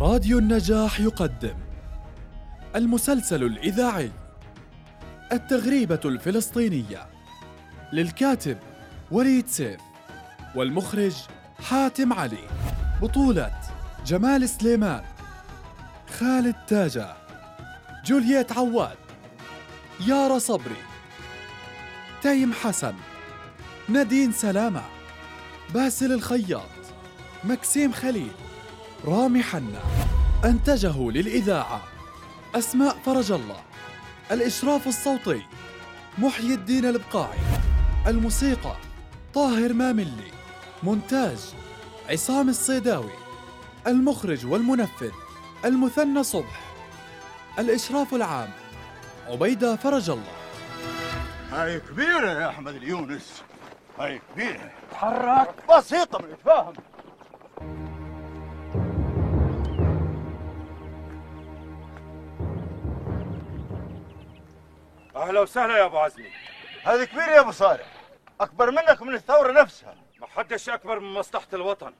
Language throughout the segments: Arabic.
راديو النجاح يقدم المسلسل الإذاعي التغريبة الفلسطينية للكاتب وليد سيف والمخرج حاتم علي بطولة جمال سليمان خالد تاجة جولييت عواد يارا صبري تيم حسن نادين سلامة باسل الخياط مكسيم خليل. رامي حنا أنتجه للإذاعة أسماء فرج الله الإشراف الصوتي محيي الدين البقاعي الموسيقى طاهر ماملي مونتاج عصام الصيداوي المخرج والمنفذ المثنى صبح الإشراف العام عبيدة فرج الله. هاي كبيرة يا أحمد اليونس هاي كبيرة. تحرك. بسيطة بنتفاهم أهلا وسهلا يا أبو عزمي. هذه كبيرة يا أبو صالح. أكبر منك من الثورة نفسها. ما حدش أكبر من مصلحة الوطن.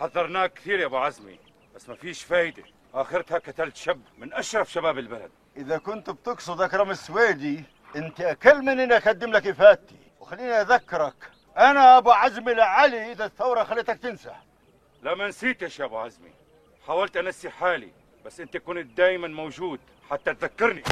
حذرناك كثير يا أبو عزمي بس ما فيش فايدة. آخرتها قتلت شاب من أشرف شباب البلد. إذا كنت بتقصد أكرم السويدي أنت أكل من إني أقدم لك إفادتي. وخليني أذكرك أنا أبو عزمي لعلي إذا الثورة خلتك تنسى. لا ما نسيتش يا أبو عزمي. حاولت أنسي حالي بس أنت كنت دايما موجود. حتى تذكرني.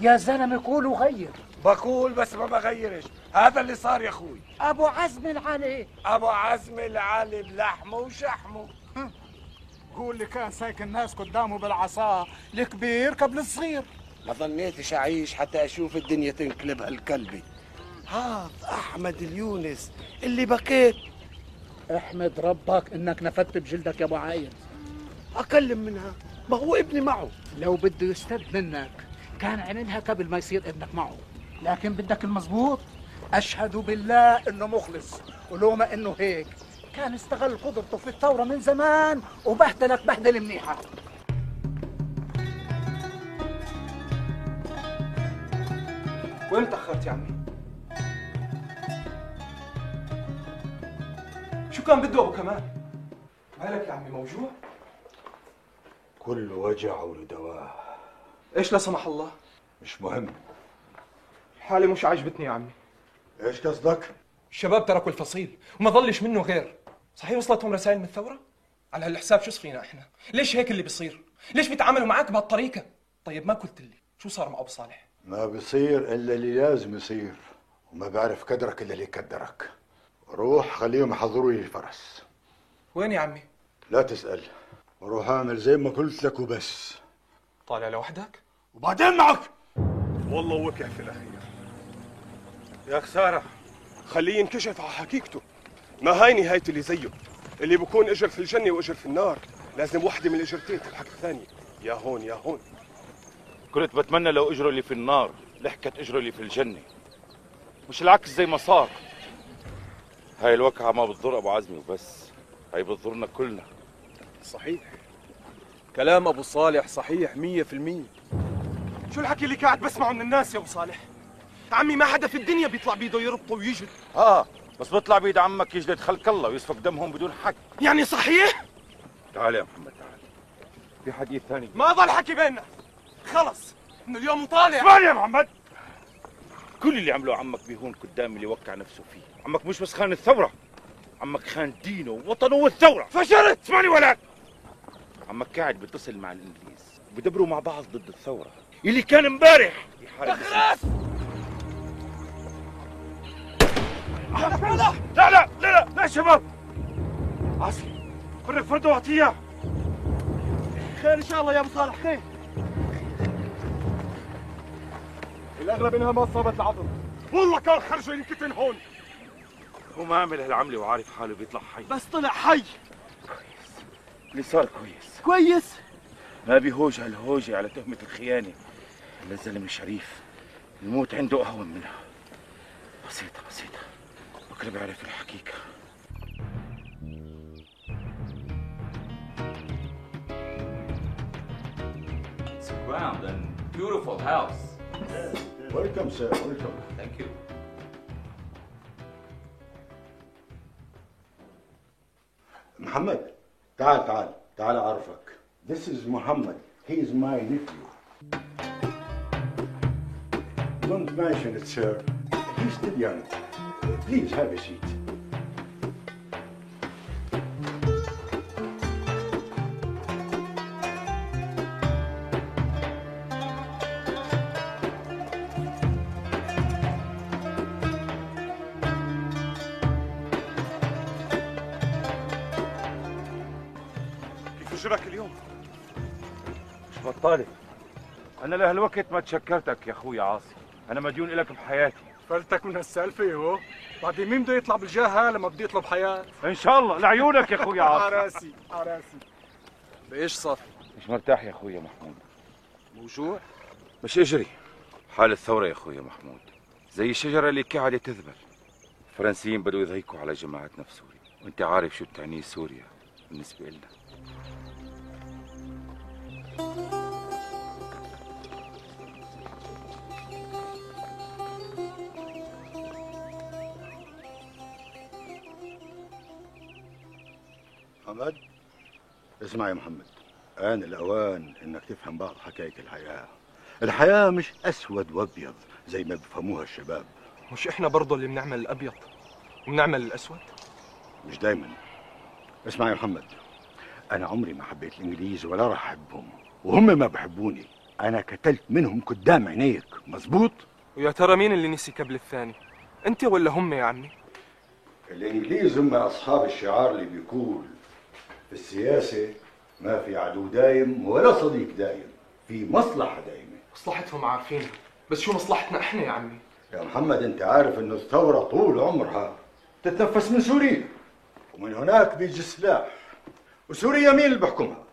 يا زلمة قول وغير. بقول بس ما بغيرش. هذا اللي صار يا أخوي. أبو عزم العلي أبو عزم العلي بلحمه وشحمه. هو اللي كان سايق الناس قدامه بالعصا الكبير قبل الصغير. ما ظنيتش أعيش حتى أشوف الدنيا تنقلب هالكلبي هذا أحمد اليونس اللي بكيت احمد ربك إنك نفدت بجلدك يا أبو عايد. اكلم منها. ما هو ابني معه. لو بده يستد منك كان عملها قبل ما يصير ابنك معه لكن بدك المزبوط أشهد بالله إنه مخلص ولو ما إنه هيك كان استغل قدرته في الثورة من زمان وبهدلك بهدلة منيحة وين تأخرت يا عمي؟ شو كان بده أبو كمال؟ مالك يا عمي موجوع؟ كل وجع ولدواه إيش لا سمح الله؟ مش مهم الحالة مش عاجبتني يا عمي إيش قصدك؟ الشباب تركوا الفصيل وما ظلش منه غير صحيح وصلتهم رسائل من الثورة؟ على هالحساب شو صفينا إحنا؟ ليش هيك اللي بيصير؟ ليش بيتعاملوا معك بهالطريقة؟ طيب ما قلت لي شو صار مع أبو صالح؟ ما بيصير إلا اللي لازم يصير وما بعرف قدرك إلا اللي يقدرك روح خليهم يحضروا لي الفرس وين يا عمي؟ لا تسأل روح اعمل زي ما قلت لك وبس طالع لوحدك؟ وبعدين معك! والله وقع في الأخير. يا خساره خليه ينكشف على حقيقته. ما هاي نهاية اللي زيه؟ اللي بكون إجر في الجنة وإجر في النار. لازم وحدة من الإجرتين تلحق الثانية. يا هون يا هون. كنت بتمنى لو إجروا اللي في النار لحقت إجروا اللي في الجنة. مش العكس زي ما صار. هاي الوقعة ما بتضر أبو عزمي وبس. هاي بتضرنا كلنا. صحيح. كلام أبو صالح صحيح مية في المية. شو الحكي اللي قاعد بسمعه من الناس يا أبو صالح؟ عمي ما حدا في الدنيا بيطلع بيده يربطه ويجري آه بس بيطلع بيد عمك يجلد خلق الله ويسفك دمهم بدون حق. يعني صحيح؟ تعال يا محمد تعال. في حديث ثاني؟ ما ضل حكي بيننا. خلص. من اليوم طالع اسمعني يا محمد. كل اللي عمله عمك بيهون قدامي اللي وقع نفسه فيه. عمك مش بس خان الثورة عمك خان دينه ووطنه والثورة. فشلت. اسمعني ولد. عمك قاعد بيتصل مع الإنجليز بدبروا مع بعض ضد الثورة. اللي كان امبارح! يحارب خلاص لا لا لا لا لا يا شباب! عسلي فرق فرده واعطيه. خير إن شاء الله يا أبو صالح خير. الاغلب إنها ما اصابت العظم. والله كان خرجه ينكتن هون هو ما عمل هالعملة وعارف حاله بيطلع حي. بس طلع حي. اللي صار كويس. كويس؟ ما بيهوج هالهوجة على تهمة الخيانة. إلا الزلمة شريف الموت عنده أهون منها. بسيطة بسيطة. بكرة بيعرف الحقيقة. It's grand and beautiful house. ويلكم سير ويلكم Thank you. محمد تعال تعال تعال أعرفك This is Muhammad He is my nephew Don't mention it sir He's still young Please have a seat أنا لهالوقت ما تشكرتك يا أخوي عاصي. أنا مديون لك بحياتي. فلتك من هالسالفه هو بعدين مين بده يطلع بالجهه لما بده يطلب حياة؟ إن شاء الله. لعيونك يا أخوي عاصي. عراسي عراسي. بإيش صار؟ مش مرتاح يا أخوي محمود. موجوع مش إجري. حال الثورة يا أخوي محمود. زي الشجرة اللي قاعدة تذبل. الفرنسيين بدوا يضيقوا على جماعتنا في سوريا. وأنت عارف شو بتعنيه سوريا بالنسبة لنا محمد؟ اسمع يا محمد آن الأوان إنك تفهم بعض حكاية الحياة. الحياة مش أسود وأبيض زي ما بيفهموها الشباب. مش إحنا برضه اللي بنعمل الأبيض وبنعمل الأسود؟ مش دايما. اسمع يا محمد أنا عمري ما حبيت الإنجليز ولا راح أحبهم وهم ما بحبوني. أنا قتلت منهم قدام عينيك مظبوط؟ ويا ترى مين اللي نسي قبل الثاني؟ أنت ولا هم يا عمي؟ الإنجليز هم أصحاب الشعار اللي بيقول في السياسة ما في عدو دايم ولا صديق دايم في مصلحة دايمة. مصلحتهم عارفين بس شو مصلحتنا إحنا يا عمي؟ يا محمد أنت عارف إنه الثورة طول عمرها تتنفس من سوريا ومن هناك بيجي السلاح وسوريا مين اللي بيحكمها؟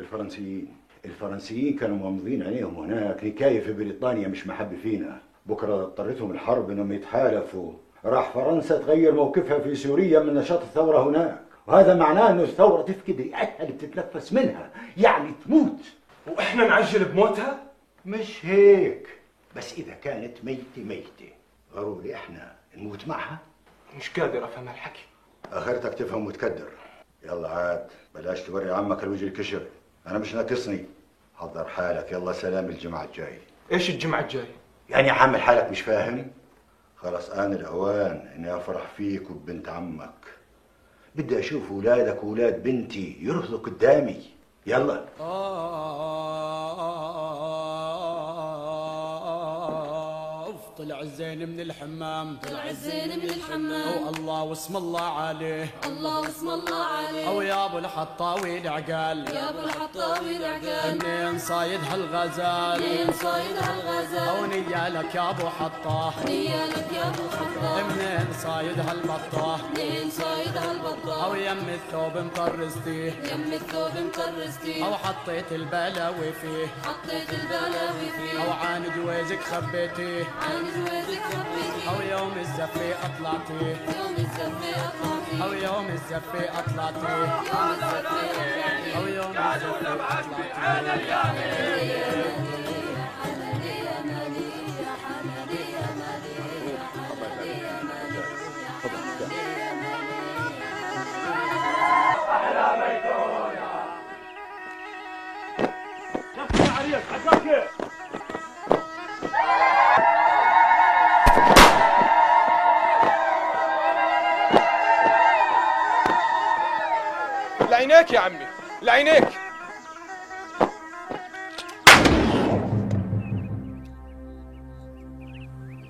الفرنسيين الفرنسيين كانوا مغمضين عينيهم هناك حكاية في بريطانيا مش محبة فينا. بكرة اضطرتهم الحرب إنهم يتحالفوا. راح فرنسا تغير موقفها في سوريا من نشاط الثورة هناك. وهذا معناه إنه الثورة تفقد رئتها اللي بتتنفس منها. يعني تموت. وإحنا نعجل بموتها؟ مش هيك. بس إذا كانت ميتة ميتة. ضروري إحنا نموت معها. مش قادر أفهم هالحكي. آخرتك تفهم وتكدر. يلا عاد بلاش توري عمك الوجه الكشر أنا مش ناقصني. حضر حالك. يلا سلام الجمعة الجاي. إيش الجمعة الجايه يعني عامل حالك مش فاهم خلاص آن الأوان. إني أفرح فيك وببنت عمك. بدي أشوف أولادك وأولاد بنتي يركضوا قدامي. يلا. طلع الزين من الحمام. طلع الزين من الحمام. أو الله واسم الله عليه. الله واسم الله عليه. أو يا أبو الحطاوي العقال يا أبو الحطاوي العقال منين صايد هالغزال؟ منين صايد هالغزال؟ أو نيالك يا أبو حطاه نيالك يا أبو حطاه منين صايد هالبطاه منين صايد هالبطاه أو يم الثوب مطرستيه يم الثوب مطرستيه أو حطيت البلاوي فيه. حطيت البلاوي فيه. أو عن جوازك خبيتيه عن أو يوم الزفة اطلعتيه يوم اطلعتيه أو يوم الزفة اطلعتيه أو يوم الزفه يا عمي. لعينيك.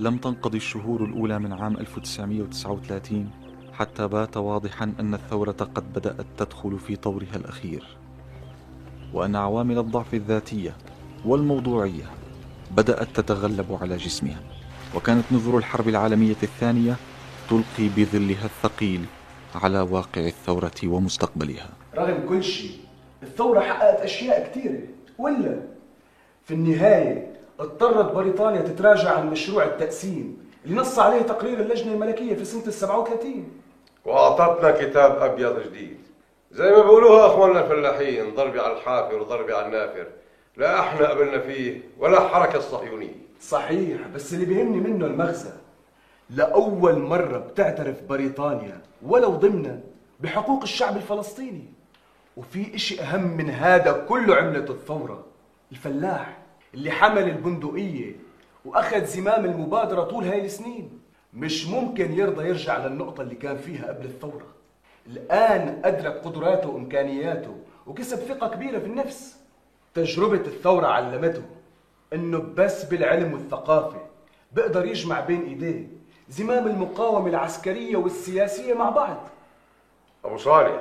لم تنقضي الشهور الأولى من عام 1939 حتى بات واضحا أن الثورة قد بدأت تدخل في طورها الأخير وأن عوامل الضعف الذاتية والموضوعية بدأت تتغلب على جسمها وكانت نذور الحرب العالمية الثانية تلقي بظلها الثقيل على واقع الثورة ومستقبلها. رغم كل شيء الثورة حققت أشياء كثيرة ولا في النهاية اضطرت بريطانيا تتراجع عن مشروع التقسيم اللي نص عليه تقرير اللجنة الملكية في سنة ال 37 وأعطتنا كتاب أبيض جديد. زي ما بيقولوها أخواننا الفلاحين ضربي على الحافر وضربي على النافر. لا أحنا قبلنا فيه ولا الحركة الصهيونية. صحيح بس اللي بيهمني منه المغزى. لأول مرة بتعترف بريطانيا ولو ضمنا بحقوق الشعب الفلسطيني. وفي إشي أهم من هذا كله عملته الثورة الفلاح اللي حمل البندقية وأخذ زمام المبادرة طول هاي السنين. مش ممكن يرضى يرجع للنقطة اللي كان فيها قبل الثورة. الآن أدرك قدراته وإمكانياته وكسب ثقة كبيرة في النفس. تجربة الثورة علمته إنه بس بالعلم والثقافة بقدر يجمع بين إيديه زمام المقاومة العسكرية والسياسية مع بعض. أبو صالح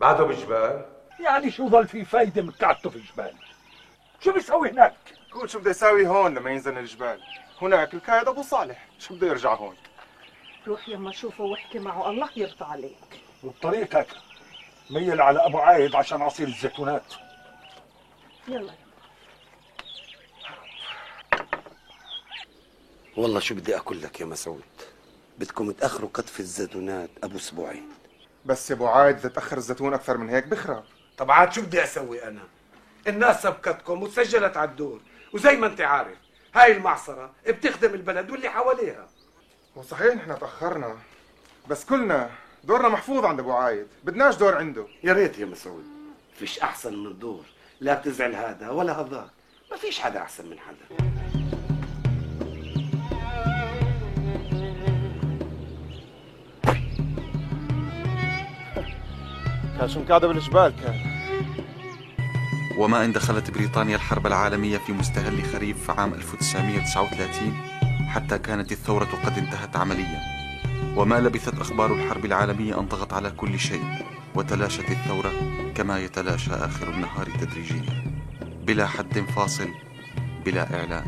بعده بجبال. يعني شو ظل في فايدة من قعدته في الجبال شو بيسوي هناك؟ قول شو بده يساوي هون لما ينزل الجبال؟ هناك القائد أبو صالح. شو بده يرجع هون؟ روح يما شوفه واحكي معه. الله يرضى عليك. وبطريقتك ميل على أبو عايد عشان عصير الزيتونات. يلا. والله شو بدي أقول لك يا مسعود؟ بدكم تأخروا قطف الزيتونات أبو أسبوعين. بس يا أبو عايد إذا تأخر الزيتون أكثر من هيك بخرب. طب عاد شو بدي أسوي أنا؟ الناس سبقتكم وسجلت على الدور. وزي ما أنت عارف هاي المعصرة بتخدم البلد واللي حواليها. وصحيح نحن تأخرنا بس كلنا دورنا محفوظ عند أبو عايد. بدناش دور عنده. يا ريت يا مسعود. فيش أحسن من دور لا بتزعل هذا ولا هذاك. ما فيش حدا أحسن من حدا. كان مقعده بالجبال كان. وما إن دخلت بريطانيا الحرب العالمية في مستهل خريف عام 1939 حتى كانت الثورة قد انتهت عمليا. وما لبثت أخبار الحرب العالمية أن طغت على كل شيء وتلاشت الثورة كما يتلاشى آخر النهار تدريجيا بلا حد فاصل بلا إعلان.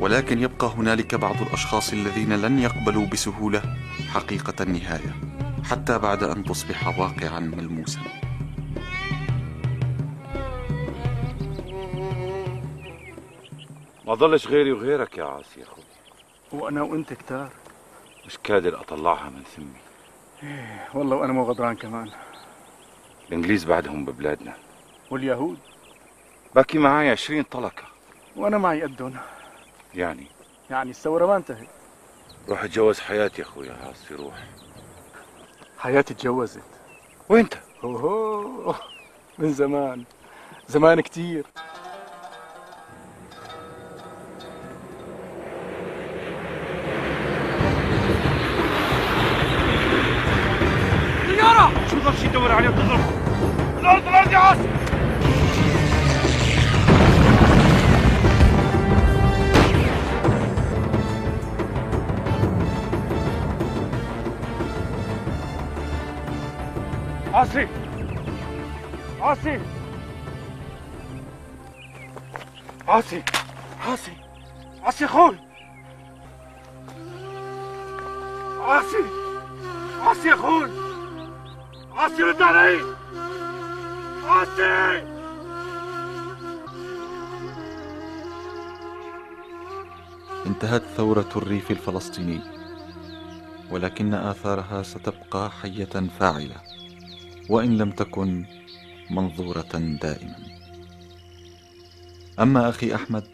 ولكن يبقى هنالك بعض الأشخاص الذين لن يقبلوا بسهولة حقيقة النهاية. حتى بعد أن تصبح واقعا ملموسا. ما ضلش غيري وغيرك يا عاصي يا أخوي. وأنا وأنت كتار. مش قادر أطلعها من ثمي إيه والله وأنا مو غدران كمان. الإنجليز بعدهم ببلادنا. واليهود؟ باقي معي عشرين طلقة. وأنا معي قدهم. يعني؟ يعني الثورة ما انتهت. روح اتجوز حياتي يا أخوي يا عاصي روح. حياتي اتجوزت وانت اوهو من زمان زمان كتير طيارة شو ضل شي تدور عليه وتضربه الأرض الأرض يا عاصم عاصي عاصي عاصي عاصي عاصي أخوي عاصي عاصي يا عاصي رد علي عاصي انتهت ثورة الريف الفلسطيني ولكن آثارها ستبقى حية فاعلة. وإن لم تكن منظورة دائما. أما أخي أحمد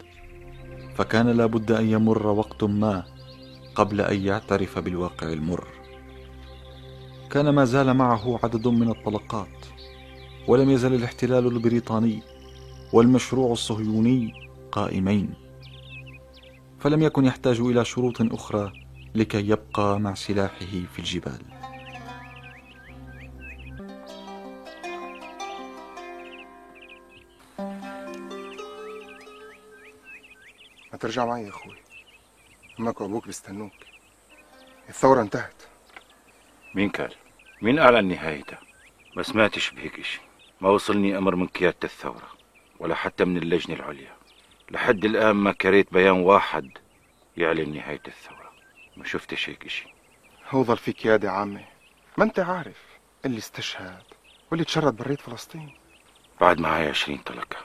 فكان لابد أن يمر وقت ما قبل أن يعترف بالواقع المر. كان ما زال معه عدد من الطلقات ولم يزل الاحتلال البريطاني والمشروع الصهيوني قائمين. فلم يكن يحتاج إلى شروط أخرى لكي يبقى مع سلاحه في الجبال. ما ترجع معي يا أخوي أمك وابوك بيستنوك. الثورة انتهت. مين قال؟ مين أعلن نهايتها؟ ما سمعتش بهيك إشي. ما وصلني أمر من قيادة الثورة ولا حتى من اللجنة العليا. لحد الآن ما قريت بيان واحد يعلن نهاية الثورة. ما شفتش هيك هو ظل في قيادة عامة. ما أنت عارف اللي استشهد واللي تشرد برات فلسطين. بعد معي عشرين طلقة.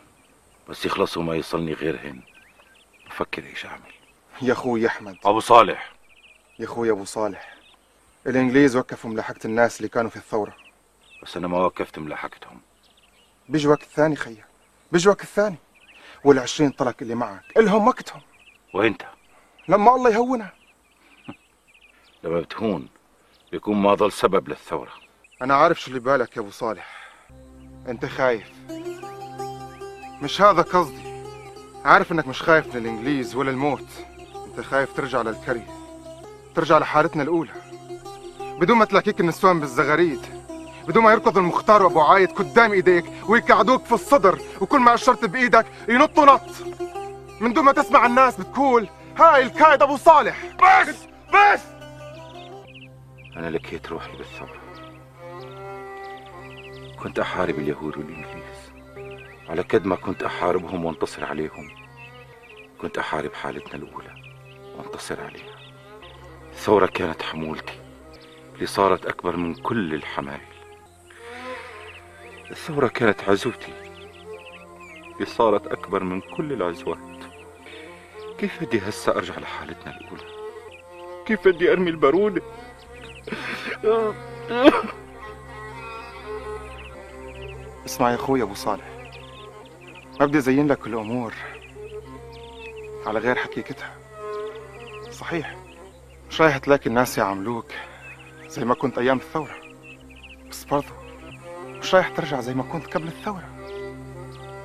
بس يخلصوا ما يصلني غيرهن بفكر إيش أعمل يا أخوي أحمد. أبو صالح. يا أخوي أبو صالح. الإنجليز وقفوا ملاحقة الناس اللي كانوا في الثورة. بس أنا ما وقفت ملاحقتهم. بيجي وقت ثاني خيا بيجي وقت ثاني. والعشرين طلق اللي معك إلهم وقتهم. وإنت؟ لما الله يهونها. لما بتهون بيكون ما ضل سبب للثورة. أنا عارف شو اللي بالك يا أبو صالح. أنت خايف. مش هذا قصدي. عارف إنك مش خايف من الإنجليز ولا الموت. أنت خايف ترجع للكري. ترجع لحالتنا الأولى. بدون ما تلاقيك النسوان بالزغاريد. بدون ما يركض المختار وأبو عايد قدام إيديك ويكعدوك في الصدر وكل ما أشرت بإيدك ينطوا نط من دون ما تسمع الناس بتقول هاي الكايد أبو صالح. بس! بس! أنا لكيت روحي بالثورة كنت أحارب اليهود والإنجليز. على قد ما كنت أحاربهم وانتصر عليهم كنت أحارب حالتنا الأولى وانتصر عليها. الثورة كانت حمولتي اللي صارت أكبر من كل الحمايل. الثورة كانت عزوتي اللي صارت أكبر من كل العزوات. كيف بدي هسه أرجع لحالتنا الأولى؟ كيف بدي أرمي البارودة اسمع يا أخوي أبو صالح. ما بدي ازين لك الأمور على غير حقيقتها. صحيح مش رايح تلاقي الناس يعاملوك زي ما كنت أيام الثورة. بس برضو مش رايح ترجع زي ما كنت قبل الثورة.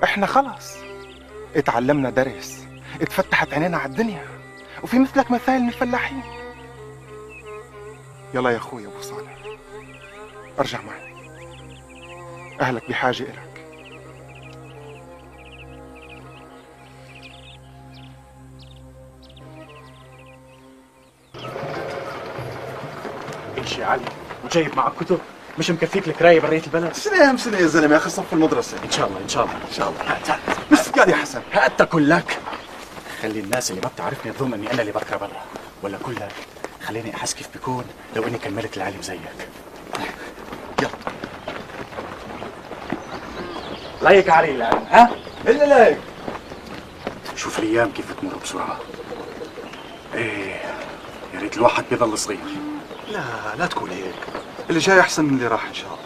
إحنا خلاص اتعلمنا درس اتفتحت عينينا على الدنيا وفي مثلك مثال من الفلاحين. يلا يا أخوي أبو صالح أرجع معي. أهلك بحاجة إلك. يا علي. وجايب معك كتب. مش مكفيك الكراية برية البلد؟ سنة سنة يا زلمة. يا أخي صف المدرسة. إن شاء الله إن شاء الله إن شاء الله. هات هات بس قال يا حسن. هات كلك. خلي الناس اللي ما بتعرفني تظن إني أنا اللي بقرا برا. ولا كلك خليني أحس كيف بكون لو إني كملت العلم زيك. يلا. لايك علي الآن. ها؟ إلا لايك شوف الأيام كيف تمر بسرعة. إيه يا ريت الواحد بيضل صغير. لا لا تقول هيك. اللي جاي أحسن من اللي راح إن شاء الله.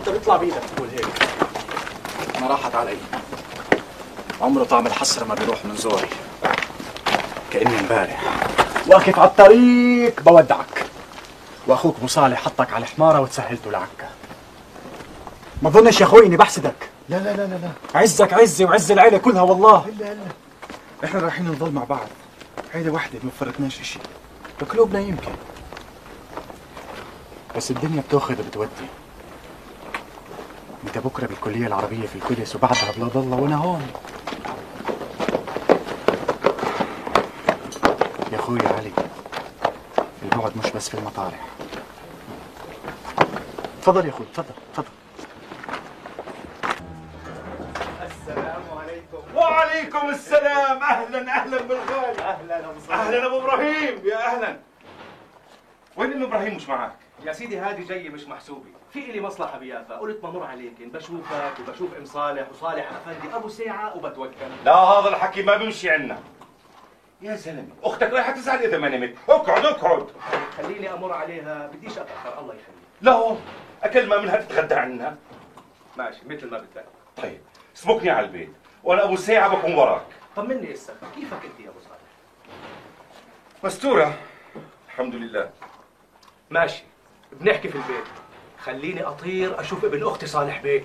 انت بيطلع بايدك تقول هيك. أنا راحت علي. عمره طعم الحسرة ما بيروح من زوري. كأني امبارح. واقف على الطريق بودعك. وأخوك ابو صالح حطك على حمارة وتسهلته لعكا. ما تظنش يا أخوي إني بحسدك. لا لا لا لا لا. عزك عزي وعز العيلة كلها والله. إلا إلا إحنا رايحين نضل مع بعض. عيلة واحدة ما فرقناش إشي. بقلوبنا يمكن. بس الدنيا بتاخذ وبتودي. انت بكره بالكلية العربية في القدس وبعدها بلا ضلة وأنا هون. يا أخوي علي البعد مش بس في المطارح. تفضل يا أخوي تفضل تفضل. السلام عليكم. وعليكم السلام. أهلا أهلا بالغالي. أهلا أبو أهلا أبو إبراهيم. يا أهلا. وين ام إبراهيم؟ مش معك يا سيدي هذه جاي مش محسوبة في لي مصلحة بيافا. قلت بمر عليك. بشوفك وبشوف ام صالح وصالح أفندي. أبو ساعة وبتوكل. لا هذا الحكي ما بيمشي عنا. يا زلمة أختك رايحة تزعل إذا ما نمت اقعد اقعد. خليني أمر عليها. بديش أتأخر. الله يخليك. لا أكل ما منها تتغدى عنا. ماشي مثل ما بدك طيب اسبقني على البيت. وأنا أبو ساعة بكون وراك. طمني هسه كيفك أنت يا أبو صالح؟ مستورة. الحمد لله. ماشي. بنحكي في البيت. خليني أطير أشوف ابن أختي صالح بيك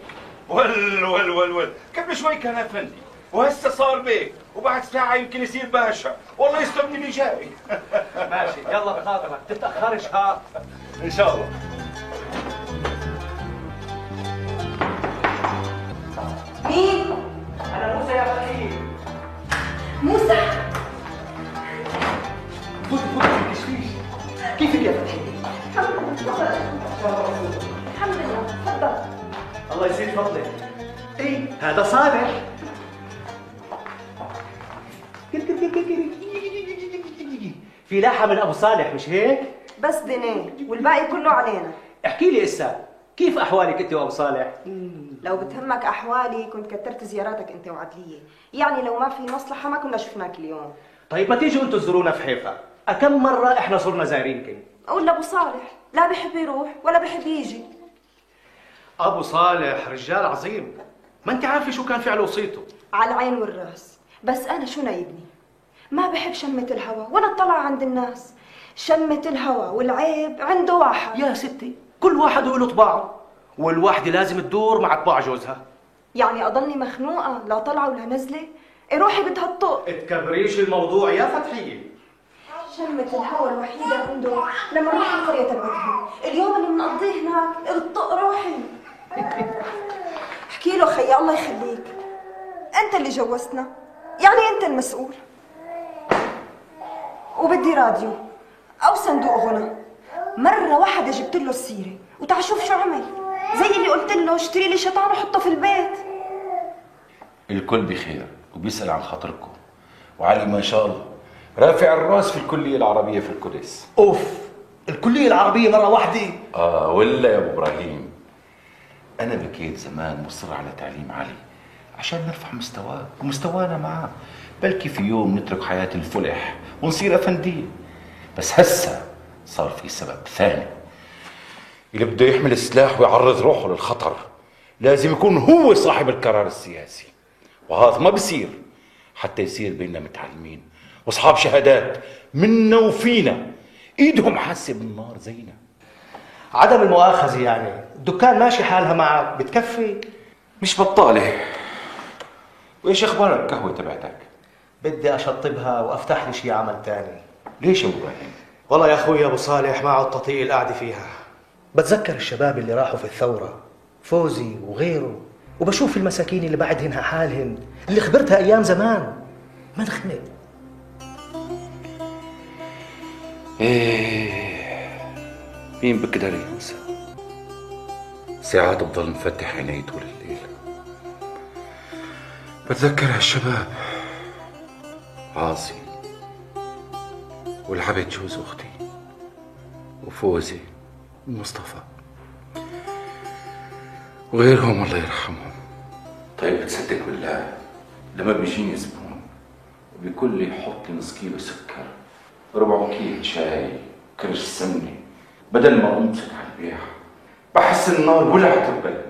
ول ول ول ول. قبل شوي كان أفندي. وهسه صار بيك وبعد ساعة يمكن يصير باشا. والله يستر مني جاي ماشي. يلا بخاطرك. تتأخرش ها. إن شاء الله. صالح في لاحة من أبو صالح مش هيك؟ بس دينين والباقي كله علينا. احكي لي إسا كيف أحوالك أنت وأبو صالح؟ لو بتهمك أحوالي كنت كترت زياراتك أنت وعدلية. يعني لو ما في مصلحة ما كنا شفناك اليوم. طيب ما تيجوا أنتوا تزورونا في حيفا. كم مرة إحنا صرنا زايرينك أقول لأبو صالح لا بحب يروح ولا بحب يجي. أبو صالح رجال عظيم. ما انت عارفة شو كان فعله وصيته. على العين والرأس. بس أنا شو نايبني؟ ما بحب شمة الهوا ولا الطلع عند الناس. شمة الهوا والعيب عنده واحد. يا ستي كل واحد له طباعه والواحدة لازم تدور مع طباع جوزها. يعني أضلني مخنوقة لا طلعة ولا نزلة؟ روحي بدها الطق تكبريش الموضوع يا فتحية. شمة الهوا الوحيدة عنده لما نروح القرية تبعتهم اليوم اللي بنقضيه هناك الطق روحي. احكي له خيي الله يخليك. أنت اللي جوزتنا يعني أنت المسؤول. وبدي راديو أو صندوق غنى مرة واحدة جبت له السيرة. وتعال شوف شو عمل. زي اللي قلت له اشتري لي شيطان وحطه في البيت. الكل بخير وبيسأل عن خاطركم. وعلي ما شاء الله رافع الرأس في الكلية العربية في القدس أوف الكلية العربية مرة واحدة؟ آه ولا يا أبو إبراهيم. أنا بكيت زمان مصر على تعليم علي عشان نرفع مستواه ومستوانا معاه. بلكي في يوم نترك حياة الفلح ونصير أفندية. بس هسا صار في سبب ثاني. اللي بده يحمل السلاح ويعرض روحه للخطر لازم يكون هو صاحب القرار السياسي. وهذا ما بصير حتى يصير بيننا متعلمين وأصحاب شهادات منا وفينا. إيدهم حاسه بالنار زينا عدم المؤاخذة يعني. الدكان ماشي حالها معك بتكفي. مش بطالة. وإيش أخبار القهوة تبعتك؟ بدي أشطبها وأفتح لي شي عمل تاني. ليش يا أبو إبراهيم؟ والله يا أخوي أبو صالح ما عد تطيق القعدة فيها. بتذكر الشباب اللي راحوا في الثورة؟ فوزي وغيره. وبشوف المساكين اللي بعدهن حالهن اللي خبرتها أيام زمان. ما دخنت إيه. مين بقدر ينسى؟ ساعات بضل مفتح عيني طول الليل. بتذكر هالشباب عاصي. والعبد جوز أختي. وفوزي. ومصطفى وغيرهم الله يرحمهم. طيب بتصدق بالله لما بيجيني زبون وبيقول لي حط لي نص كيلو سكر ربع كيلو شاي كرش سمنة بدل ما أمسك على البيع بحس النار ولعت ببلدي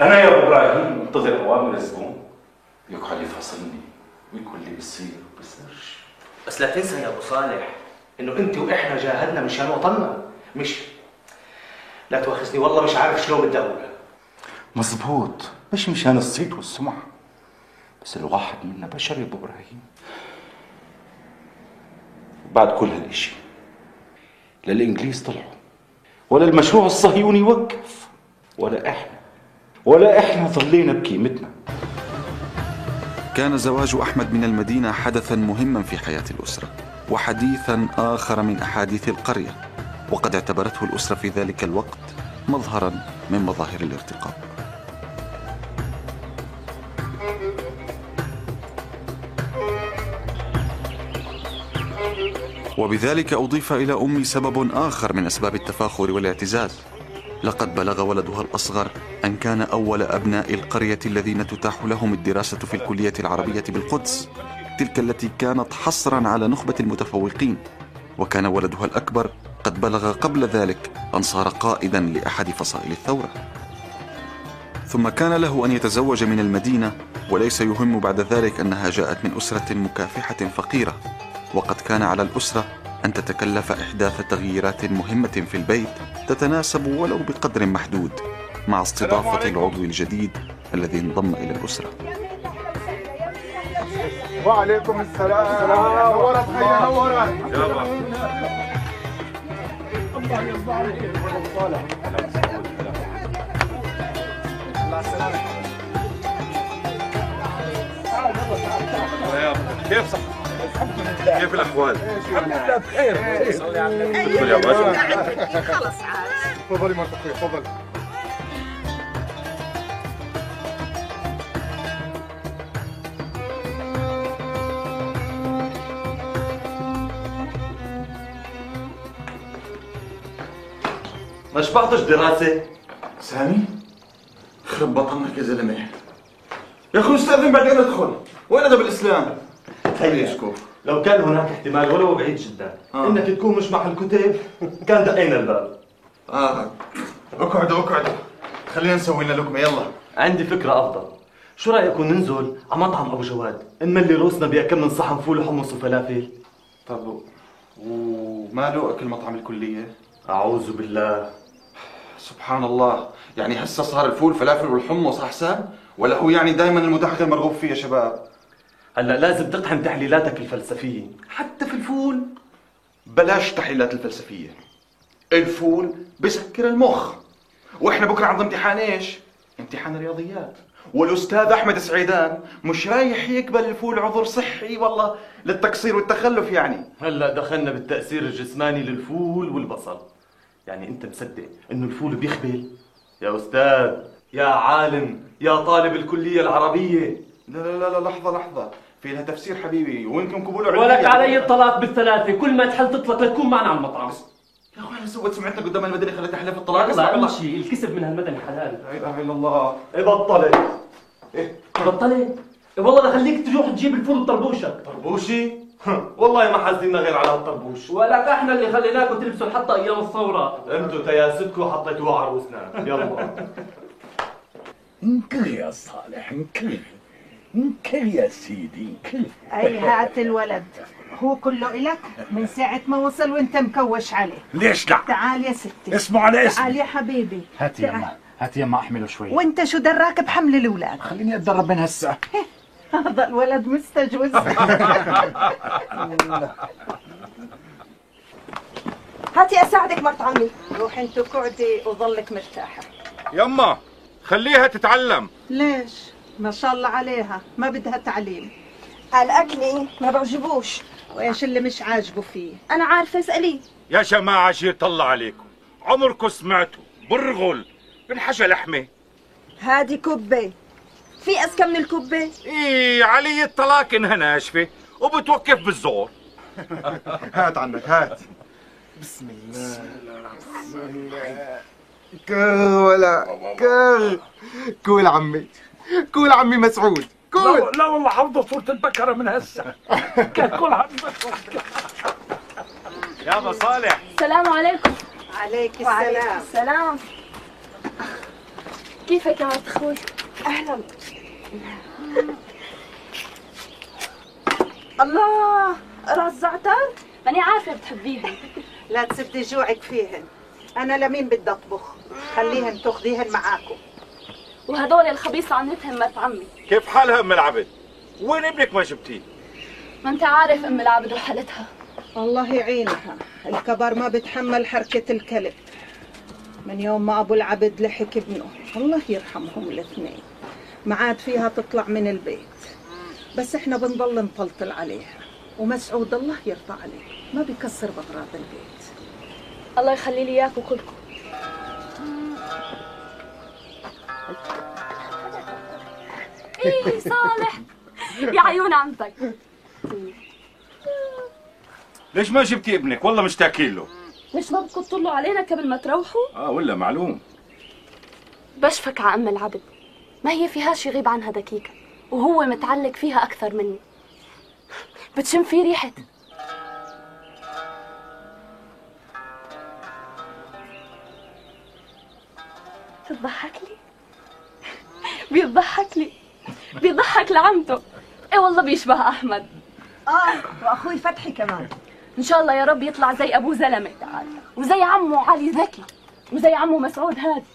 أنا يا إبراهيم منتظر أوامر الزبون. يقعد يفصلني ويقول لي بصير بصيرش بس لا تنسى يا أبو صالح إنه أنت وإحنا جاهدنا مشان وطننا. مش لا تواخذني والله مش عارف شلون بدي اقولها مزبوط مش مشان الصيت والسمعة بس الواحد منا بشر يا أبو إبراهيم. بعد كل هالإشي لا الإنجليز طلعوا ولا المشروع الصهيوني وقف ولا إحنا ولا إحنا ظلينا بقيمتنا. كان زواج أحمد من المدينة حدثا مهما في حياة الأسرة وحديثا آخر من أحاديث القرية وقد اعتبرته الأسرة في ذلك الوقت مظهرا من مظاهر الارتقاء. وبذلك أضيف إلى أمي سبب آخر من أسباب التفاخر والاعتزاز. لقد بلغ ولدها الأصغر أن كان أول أبناء القرية الذين تتاح لهم الدراسة في الكلية العربية بالقدس تلك التي كانت حصرا على نخبة المتفوقين. وكان ولدها الأكبر قد بلغ قبل ذلك أن صار قائدا لأحد فصائل الثورة. ثم كان له أن يتزوج من المدينة وليس يهم بعد ذلك أنها جاءت من أسرة مكافحة فقيرة. وقد كان على الأسرة أن تتكلف إحداث تغييرات مهمة في البيت تتناسب ولو بقدر محدود مع استضافة العضو الجديد الذي انضم إلى الأسرة. وعليكم السلام. نورت الله يرضى عليك صالح الله السلامة كيف صح؟ كيف الأحوال؟ الحمد لله بخير. تفضل يا باشا خلص عاد تفضلي مرت أخوي تفضل ما شبعتش دراسة؟ سامي؟ خرب بطنك يا زلمة. يا أخوي أستاذن بعدين أدخل. وين أدب الإسلام؟ خلي يشكوف لو كان هناك احتمال ولو بعيد جدا آه. إنك تكون مش مع الكتب كان دقينا الباب. آه. اقعدوا اقعدوا. خلينا نسوي لنا لقمة يلا. عندي فكرة أفضل. شو رأيكم ننزل على مطعم أبو جواد؟ نملي روسنا بكم من صحن فول وحمص وفلافل. طب وما له أكل مطعم الكلية؟ أعوذ بالله. سبحان الله. يعني هسه صار الفول فلافل والحمص أحسن؟ ولا هو يعني دائما المدخن مرغوب فيه يا شباب؟ هلا لازم تطحن تحليلاتك الفلسفية. حتى في الفول. بلاش تحليلات الفلسفية. الفول بسكر المخ. وإحنا بكرة عندنا امتحان إيش؟ امتحان رياضيات والأستاذ أحمد سعيدان مش رايح يقبل الفول عذر صحي والله للتقصير والتخلف يعني. هلا دخلنا بالتأثير الجسماني للفول والبصل. يعني أنت مصدق إنه الفول بيخبل؟ يا أستاذ يا عالم يا طالب الكلية العربية. لا لا لا, لا لحظة لحظة. في لها تفسير حبيبي. ويمكن قبوله ولك علي الطلاق بالثلاثة. كل ما تحل تطلق لتكون معنا على المطعم. يا أخوي أنا سويت سمعتنا قدام المدني خليت أحلف الطلاق. يلا امشي. الكسب من هالمدني حلال. لا إله إلا الله. إيه بطلت بطلت إيه والله لخليك تروح تجيب الفول بطربوشك طربوشي؟ والله ما حاسدينا غير على هالطربوش ولك إحنا اللي خليناكم تلبسوا الحطة أيام الثورة. أنتوا تياستكم حطيتوها على رؤوسنا يلا. انكل يا صالح انكل انكل يا سيدي انكل أي هات الولد. هو كله إلك من ساعة ما وصل وأنت مكوش عليه. ليش لا؟ تعال يا ستي. اسمه على اسمي. تعال يا حبيبي. هاتي تعال. يما هاتي يما أحمله شوي. وأنت شو دراك بحمل الأولاد؟ خليني أتدرب من هسه. هذا الولد مستجوز. هاتي اساعدك مرت عمي روح أنت قعدي وظلك مرتاحة. يما خليها تتعلم. ليش؟ ما شاء الله عليها. ما بدها تعليم. الأكل ما بعجبوش. وإيش اللي مش عاجبه فيه؟ أنا عارفة اساليه يا جماعة شي يطلع عليكم. عمركم سمعتوا برغل بنحشى لحمة؟ هادي كبة في اذكى من الكبة إيه علي الطلاق إنها ناشفة وبتوقف بالزور. هات عنك هات. بسم الله. كل ولا كل كول عمي. كول عمي مسعود كول لا, لا والله حافظه صورة البكرة من هسه. كلها يا ابا صالح. السلام عليكم. عليك وعليكم السلام. السلام كيفك يا مرت أخوي؟ أهلا. الله راس زعتر ماني عارفة بتحبيهم. لا تسدي جوعك فيهن. أنا لمين بدي أطبخ؟ خليهن تاخذيهن معاكم. وهدول الخبيصة عنتهم مرت عمي. كيف حالها أم العبد؟ وين ابنك ما جبتيه؟ ما انت عارف أم العبد وحالتها. الله يعينها. الكبر ما بتحمل حركة الكلب. من يوم ما أبو العبد لحق ابنه الله يرحمهم الاثنين. ما عاد فيها تطلع من البيت. بس إحنا بنضل نطلطل عليها. ومسعود الله يرضى عليه. ما بيكسر بغراض البيت. الله يخلي لي اياكم كلكم إيه صالح. يا عيون عمتك ليش ما جبتي ابنك؟ والله مشتاقين له. ليش ما بدكم تطلوا علينا قبل ما تروحوا؟ آه ولا معلوم. بشفك على ام العبد. ما هي فيهاش يغيب عنها دقيقة وهو متعلق فيها أكثر مني. بتشم في ريحة. بتضحك لي؟ بيضحك لي. بيضحك لعمته إيه والله بيشبه أحمد. آه وأخوي فتحي كمان. إن شاء الله يا رب يطلع زي ابوه زلمة. وزي عمه علي ذكي. وزي عمه مسعود هادي.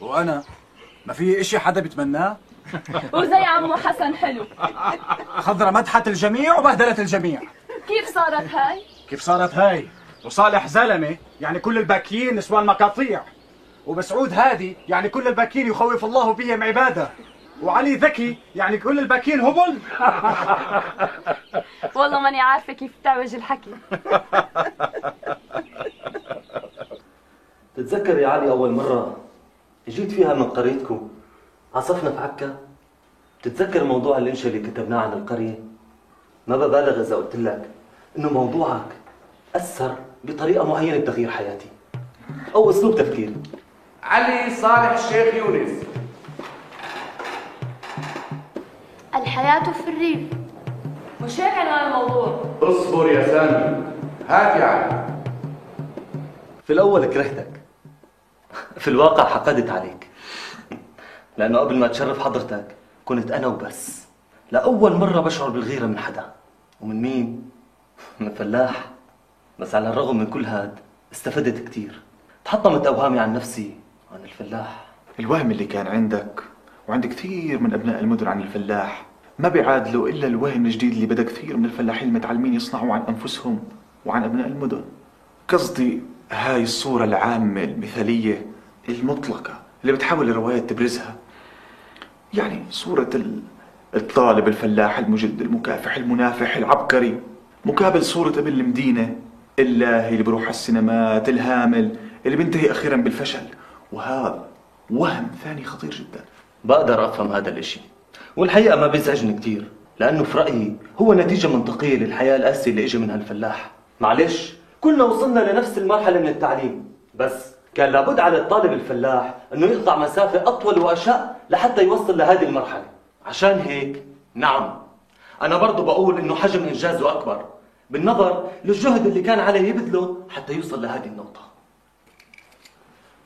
وأنا؟ ما في إشي حدا بيتمناه؟ وزي عمه حسن حلو. خضرة مدحت الجميع وبهدلت الجميع. كيف صارت هاي؟ كيف صارت هاي؟ وصالح زلمة يعني كل الباكيين نسوان مقاطيع. ومسعود هادي يعني كل الباكين يخوف الله بهم عباده. وعلي ذكي يعني كل الباكين هبل. والله ماني عارفة كيف تعوج الحكي. تتذكر يا علي أول مرة جيت فيها من قريتكم؟ عصفنا في عكا بتتذكر موضوع الإنشاء اللي كتبناه عن القرية؟ ما ببالغ إذا قلت لك إنه موضوعك أثر بطريقة معينة بتغيير حياتي أو أسلوب تفكيري. علي صالح الشيخ يونس. الحياة في الريف. مش هيك عنوان الموضوع. اصبر يا سامي. هات يا علي في الأول كرهتك. في الواقع حقدت عليك. لأنه قبل ما تشرف حضرتك كنت أنا وبس. لأول مرة بشعر بالغيرة من حدا. ومن مين؟ من فلاح. بس على الرغم من كل هاد استفدت كتير. تحطمت أوهامي عن نفسي وعن الفلاح. الوهم اللي كان عندك وعند كثير من أبناء المدن عن الفلاح ما بيعادلوا إلا الوهم الجديد اللي بدأ كثير من الفلاحين المتعلمين يصنعوا عن أنفسهم وعن أبناء المدن. قصدي هاي الصورة العامة المثالية المطلقة اللي بتحاول الروايات تبرزها. يعني صورة ال- الطالب الفلاح المجد المكافح المنافح العبقري. مقابل صورة ابن المدينة اللاهي اللي بيروح على السينمات الهامل اللي بينتهي أخيرا بالفشل. وهذا وهم ثاني خطير جدا. بقدر أفهم هذا الإشي. والحقيقة ما بيزعجني كتير لأنه في رأيي هو نتيجة منطقية للحياة القاسية اللي إجا منها الفلاح. معلش كلنا وصلنا لنفس المرحلة من التعليم بس كان لابد على الطالب الفلاح أنه يقطع مسافة أطول وأشق لحتى يوصل لهذه المرحلة. عشان هيك نعم أنا برضو بقول إنه حجم إنجازه أكبر بالنظر للجهد اللي كان عليه يبذله حتى يوصل لهذه النقطة.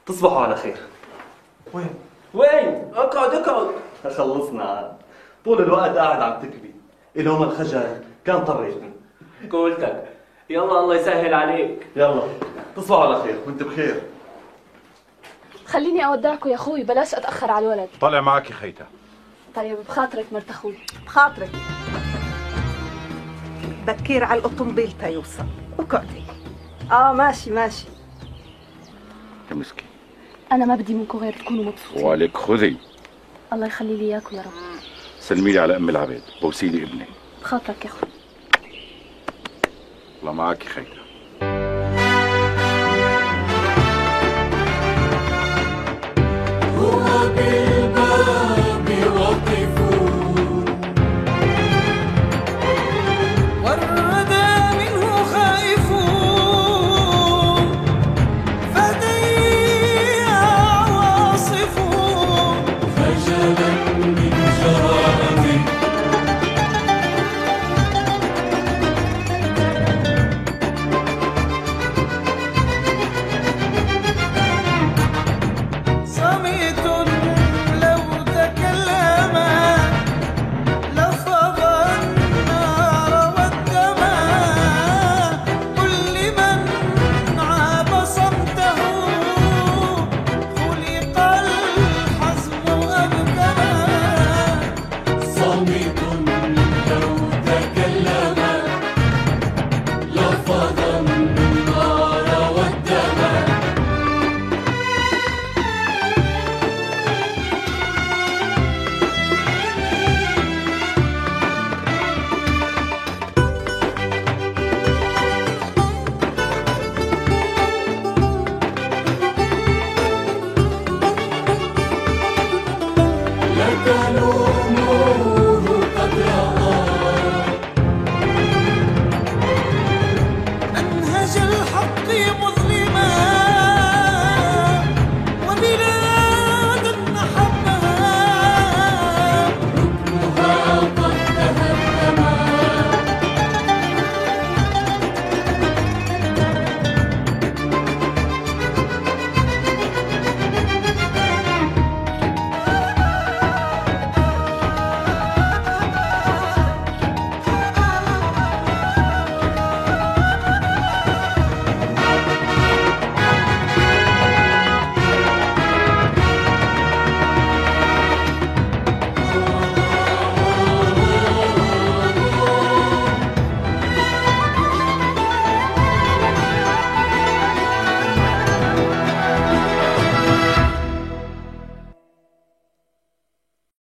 تصبحوا على خير. وين؟ وين؟ أقعد أقعد. خلصنا طول الوقت قاعد عم تكبي. اليوم الخجل كان طريقني قولتك. يلا الله يسهل عليك. يلا. تصبحوا على خير. وأنت بخير. خليني اودعكم يا أخوي. بلاش أتأخر على الولد. طالع معك يا خيتا طيب بخاطرك مرت أخوي. بخاطرك. بكير على الأوتومبيل تيوصل اقعدي آه ماشي ماشي. يا مسكين. أنا ما بدي منكم غير تكونوا مبسوطين. وعليك خذي. الله يخلي لي إياكم يا رب. سلمي لي على أم العبيد بوسي لي ابني. بخاطرك يا أخوي. الله معك خيتا